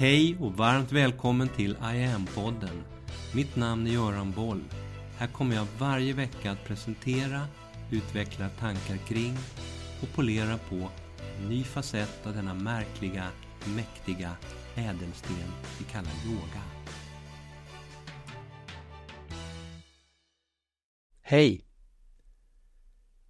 Hej och varmt välkommen till I am-podden. Mitt namn är Göran Boll. Här kommer jag varje vecka att presentera, utveckla tankar kring och polera på en ny facett av denna märkliga, mäktiga ädelsten vi kallar yoga. Hej!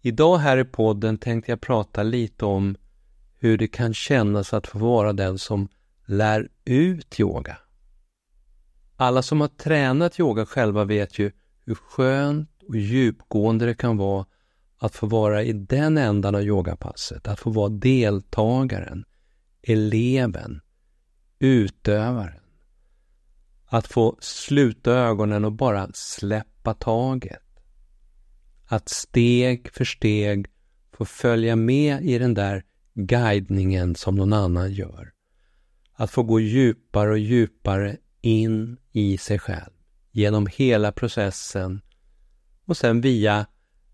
Idag här i podden tänkte jag prata lite om hur det kan kännas att få vara den som lär ut yoga. Alla som har tränat yoga själva vet ju hur skönt och djupgående det kan vara att få vara i den ändan av yogapasset, att få vara deltagaren, eleven, utövaren. Att få sluta ögonen och bara släppa taget. Att steg för steg få följa med i den där guidningen som någon annan gör. Att få gå djupare och djupare in i sig själv genom hela processen och sen via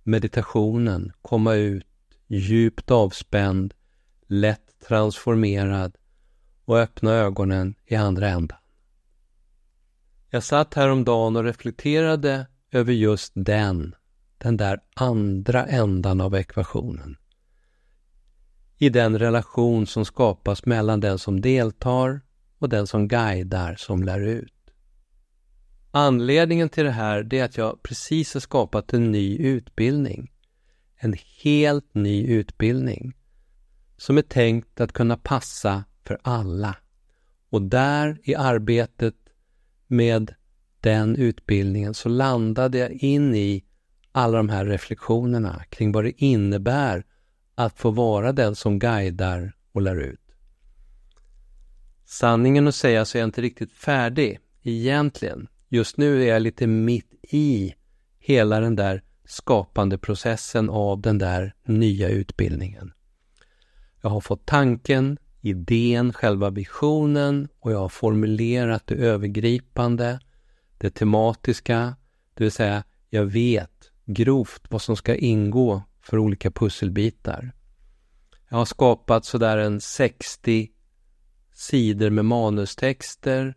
meditationen komma ut djupt avspänd, lätt transformerad och öppna ögonen i andra ändan. Jag satt häromdagen och reflekterade över just den, den där andra ändan av ekvationen. I den relation som skapas mellan den som deltar och den som guidar, som lär ut. Anledningen till det här är att jag precis har skapat en ny utbildning. En helt ny utbildning som är tänkt att kunna passa för alla. Och där i arbetet med den utbildningen så landade jag in i alla de här reflektionerna kring vad det innebär att få vara den som guidar och lär ut. Sanningen att säga så är jag inte riktigt färdig egentligen. Just nu är jag lite mitt i hela den där skapande processen av den där nya utbildningen. Jag har fått tanken, idén, själva visionen och jag har formulerat det övergripande, det tematiska, det vill säga jag vet grovt vad som ska ingå för olika pusselbitar. Jag har skapat sådär en 60 sidor med manustexter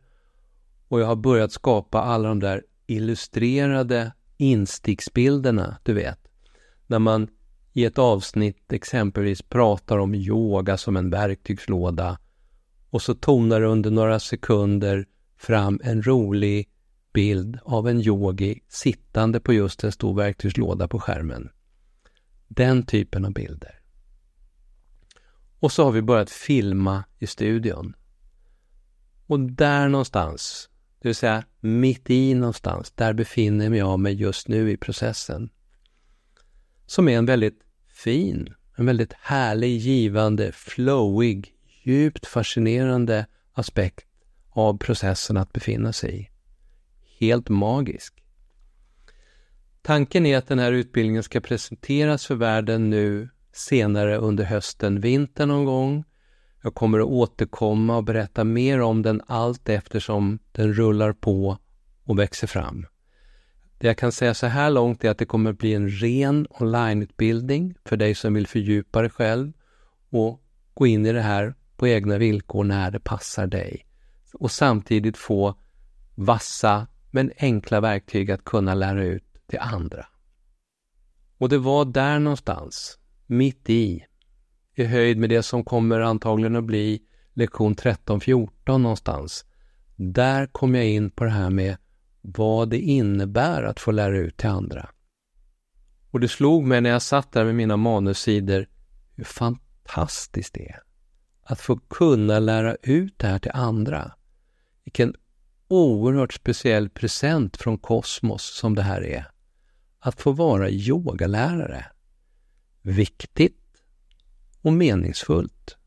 och jag har börjat skapa alla de där illustrerade insticksbilderna, du vet. När man i ett avsnitt exempelvis pratar om yoga som en verktygslåda och så tonar det under några sekunder fram en rolig bild av en yogi sittande på just en stor verktygslåda på skärmen. Den typen av bilder. Och så har vi börjat filma i studion. Och där någonstans, det vill säga mitt i någonstans, där befinner jag mig just nu i processen. Som är en väldigt fin, en väldigt härlig, givande, flowig, djupt fascinerande aspekt av processen att befinna sig i. Helt magisk. Tanken är att den här utbildningen ska presenteras för världen nu senare under hösten, vintern någon gång. Jag kommer att återkomma och berätta mer om den allt eftersom den rullar på och växer fram. Det jag kan säga så här långt är att det kommer att bli en ren onlineutbildning för dig som vill fördjupa dig själv och gå in i det här på egna villkor när det passar dig. Och samtidigt få vassa men enkla verktyg att kunna lära ut till andra. Och det var där någonstans mitt i, i höjd med det som kommer antagligen att bli lektion 13-14 någonstans. Där kom jag in på det här med vad det innebär att få lära ut till andra. Och det slog mig när jag satt där med mina manussidor hur fantastiskt det är att få kunna lära ut det här till andra. Vilken oerhört speciell present från kosmos som det här är. Att få vara yogalärare viktigt och meningsfullt.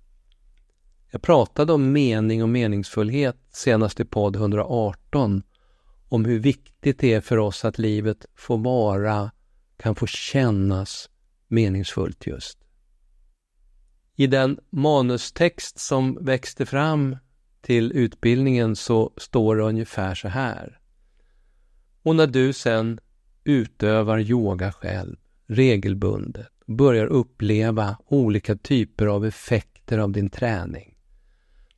Jag pratade om mening och meningsfullhet senast i podd 118 om hur viktigt det är för oss att livet får vara, kan få kännas meningsfullt just. I den manustext som växte fram till utbildningen så står det ungefär så här. Och när du sen utövar yoga själv regelbundet och börjar uppleva olika typer av effekter av din träning.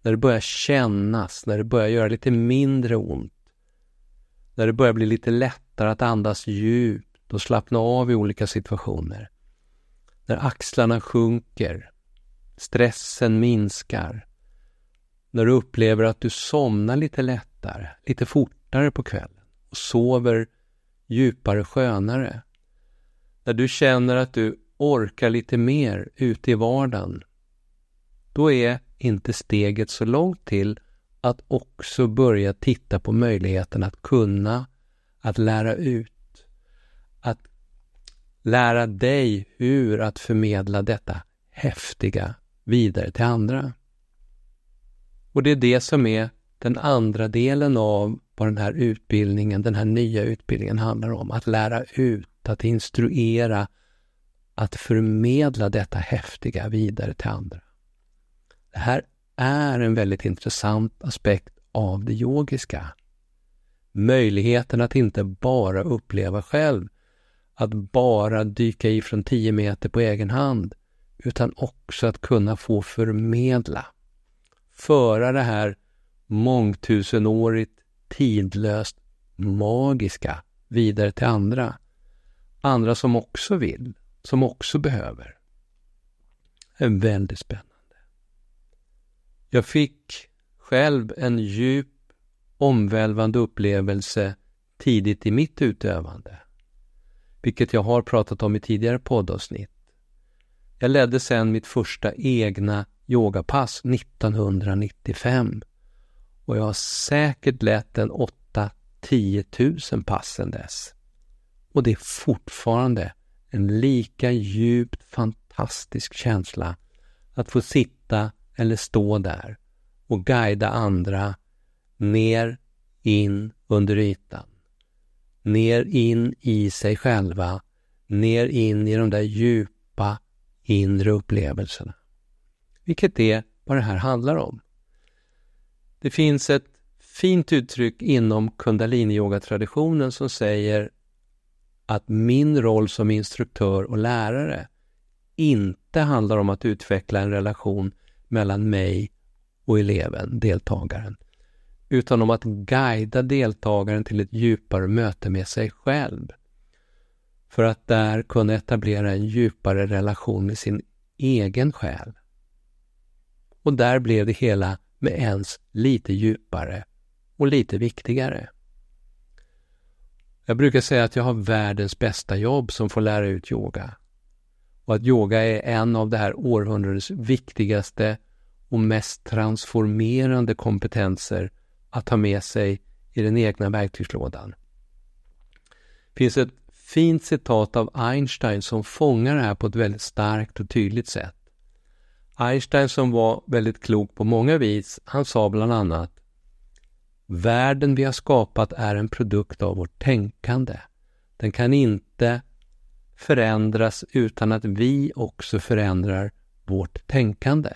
när det börjar kännas, när det börjar göra lite mindre ont, när det börjar bli lite lättare att andas djupt och slappna av i olika situationer. När axlarna sjunker, stressen minskar, när du upplever att du somnar lite lättare, lite fortare på kvällen och sover djupare, skönare. När du känner att du orkar lite mer ute i vardagen, då är inte steget så långt till att också börja titta på möjligheten att kunna, att lära ut, att lära dig hur att förmedla detta häftiga vidare till andra. Och det är det som är den andra delen av vad den här utbildningen, den här nya utbildningen handlar om. Att lära ut, att instruera, att förmedla detta häftiga vidare till andra. Det här är en väldigt intressant aspekt av det yogiska. Möjligheten att inte bara uppleva själv, att bara dyka i från 10 meter på egen hand, utan också att kunna få förmedla. Föra det här mångtusenårigt, tidlöst, magiska vidare till andra. Andra som också vill, som också behöver. Det är väldigt spännande. Jag fick själv en djup, omvälvande upplevelse tidigt i mitt utövande, vilket jag har pratat om i tidigare poddavsnitt. Jag ledde sedan mitt första egna yogapass 1995 och jag har säkert lett en 8-10 000 pass sedan dess. Och det är fortfarande en lika djupt fantastisk känsla att få sitta eller stå där och guida andra ner, in under ytan. Ner in i sig själva, ner in i de där djupa inre upplevelserna. Vilket är vad det här handlar om. Det finns ett fint uttryck inom kundaliniyoga-traditionen som säger att min roll som instruktör och lärare inte handlar om att utveckla en relation mellan mig och eleven, deltagaren, utan om att guida deltagaren till ett djupare möte med sig själv för att där kunna etablera en djupare relation med sin egen själ. Och där blev det hela med ens lite djupare och lite viktigare. Jag brukar säga att jag har världens bästa jobb som får lära ut yoga och att yoga är en av det här århundradets viktigaste och mest transformerande kompetenser att ta med sig i den egna verktygslådan. Det finns ett fint citat av Einstein som fångar det här på ett väldigt starkt och tydligt sätt. Einstein som var väldigt klok på många vis, han sa bland annat Världen vi har skapat är en produkt av vårt tänkande. Den kan inte förändras utan att vi också förändrar vårt tänkande.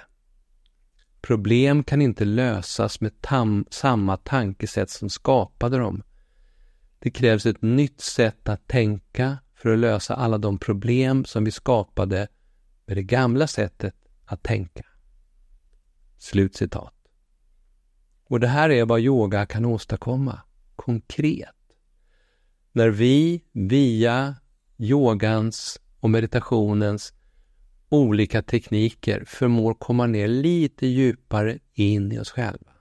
Problem kan inte lösas med tam samma tankesätt som skapade dem. Det krävs ett nytt sätt att tänka för att lösa alla de problem som vi skapade med det gamla sättet att tänka. Slutcitat. Och det här är vad yoga kan åstadkomma konkret. När vi via yogans och meditationens olika tekniker förmår komma ner lite djupare in i oss själva.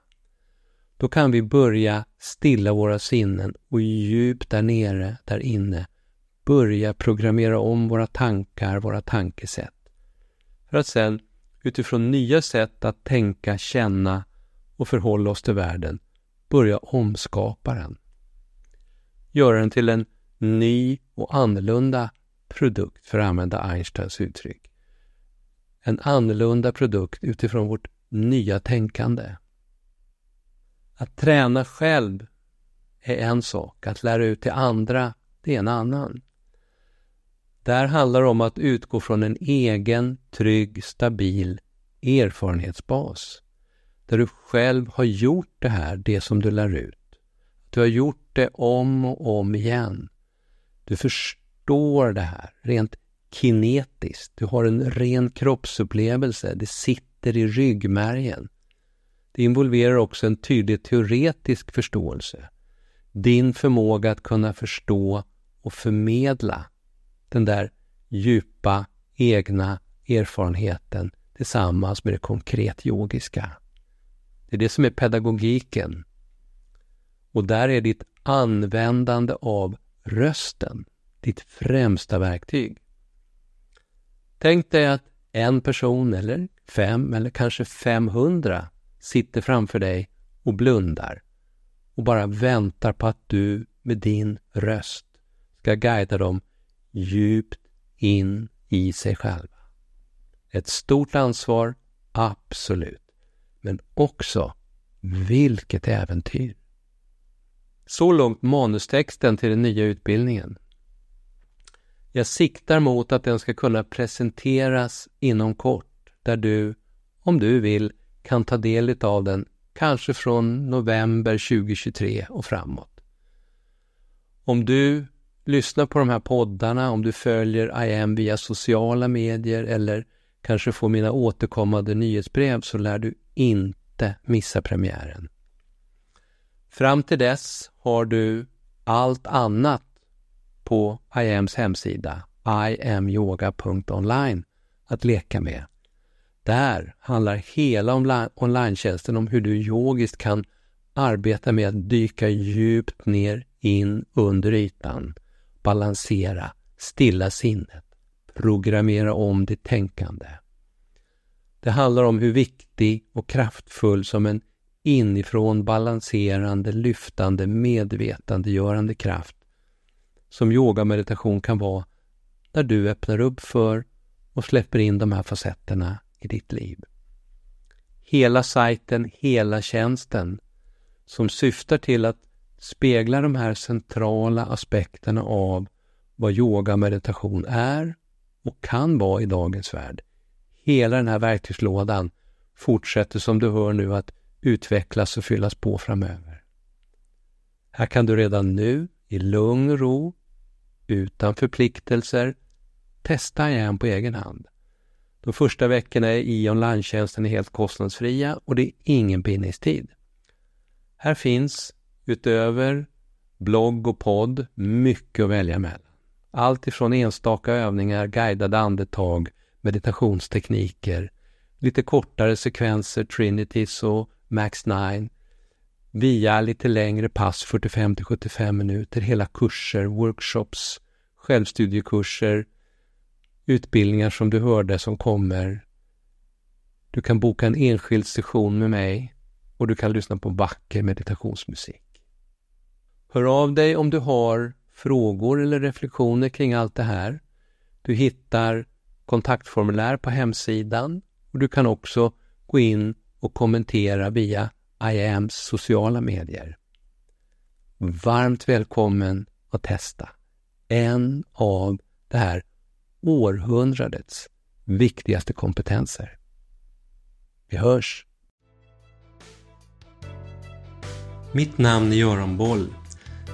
Då kan vi börja stilla våra sinnen och djupt där nere, där inne, börja programmera om våra tankar, våra tankesätt. För att sen utifrån nya sätt att tänka, känna och förhålla oss till världen börja omskapa den. Göra den till en ny och annorlunda produkt, för att använda Einsteins uttryck. En annorlunda produkt utifrån vårt nya tänkande. Att träna själv är en sak, att lära ut till andra, det är en annan. Där handlar det om att utgå från en egen, trygg, stabil erfarenhetsbas. Där du själv har gjort det här, det som du lär ut. Du har gjort det om och om igen. Du förstår det här rent kinetiskt. Du har en ren kroppsupplevelse. Det sitter i ryggmärgen. Det involverar också en tydlig teoretisk förståelse. Din förmåga att kunna förstå och förmedla den där djupa egna erfarenheten tillsammans med det konkret yogiska. Det är det som är pedagogiken. Och där är ditt användande av rösten ditt främsta verktyg. Tänk dig att en person eller fem eller kanske 500 sitter framför dig och blundar och bara väntar på att du med din röst ska guida dem djupt in i sig själva. Ett stort ansvar, absolut. Men också, vilket äventyr! Så långt manustexten till den nya utbildningen. Jag siktar mot att den ska kunna presenteras inom kort, där du, om du vill, kan ta del av den kanske från november 2023 och framåt. Om du lyssnar på de här poddarna, om du följer IM via sociala medier eller kanske får mina återkommande nyhetsbrev så lär du inte missa premiären. Fram till dess har du allt annat på IAMs hemsida iamyoga.online att leka med. Där handlar hela online om hur du yogiskt kan arbeta med att dyka djupt ner in under ytan, balansera, stilla sinnet, programmera om ditt tänkande. Det handlar om hur viktig och kraftfull som en inifrån balanserande, lyftande, medvetandegörande kraft som yoga meditation kan vara när du öppnar upp för och släpper in de här facetterna i ditt liv. Hela sajten, hela tjänsten som syftar till att speglar de här centrala aspekterna av vad yoga meditation är och kan vara i dagens värld. Hela den här verktygslådan fortsätter som du hör nu att utvecklas och fyllas på framöver. Här kan du redan nu i lugn och ro utan förpliktelser, testa igen på egen hand. De första veckorna i online-tjänsten är helt kostnadsfria och det är ingen bindningstid. Här finns, utöver blogg och podd, mycket att välja mellan. Allt ifrån enstaka övningar, guidade andetag, meditationstekniker, lite kortare sekvenser, Trinities och Max 9, via lite längre pass, 45 till 75 minuter, hela kurser, workshops, självstudiekurser, utbildningar som du hörde som kommer. Du kan boka en enskild session med mig och du kan lyssna på vacker meditationsmusik. Hör av dig om du har frågor eller reflektioner kring allt det här. Du hittar kontaktformulär på hemsidan och du kan också gå in och kommentera via IAMs sociala medier. Varmt välkommen att testa en av det här århundradets viktigaste kompetenser. Vi hörs! Mitt namn är Göran Boll.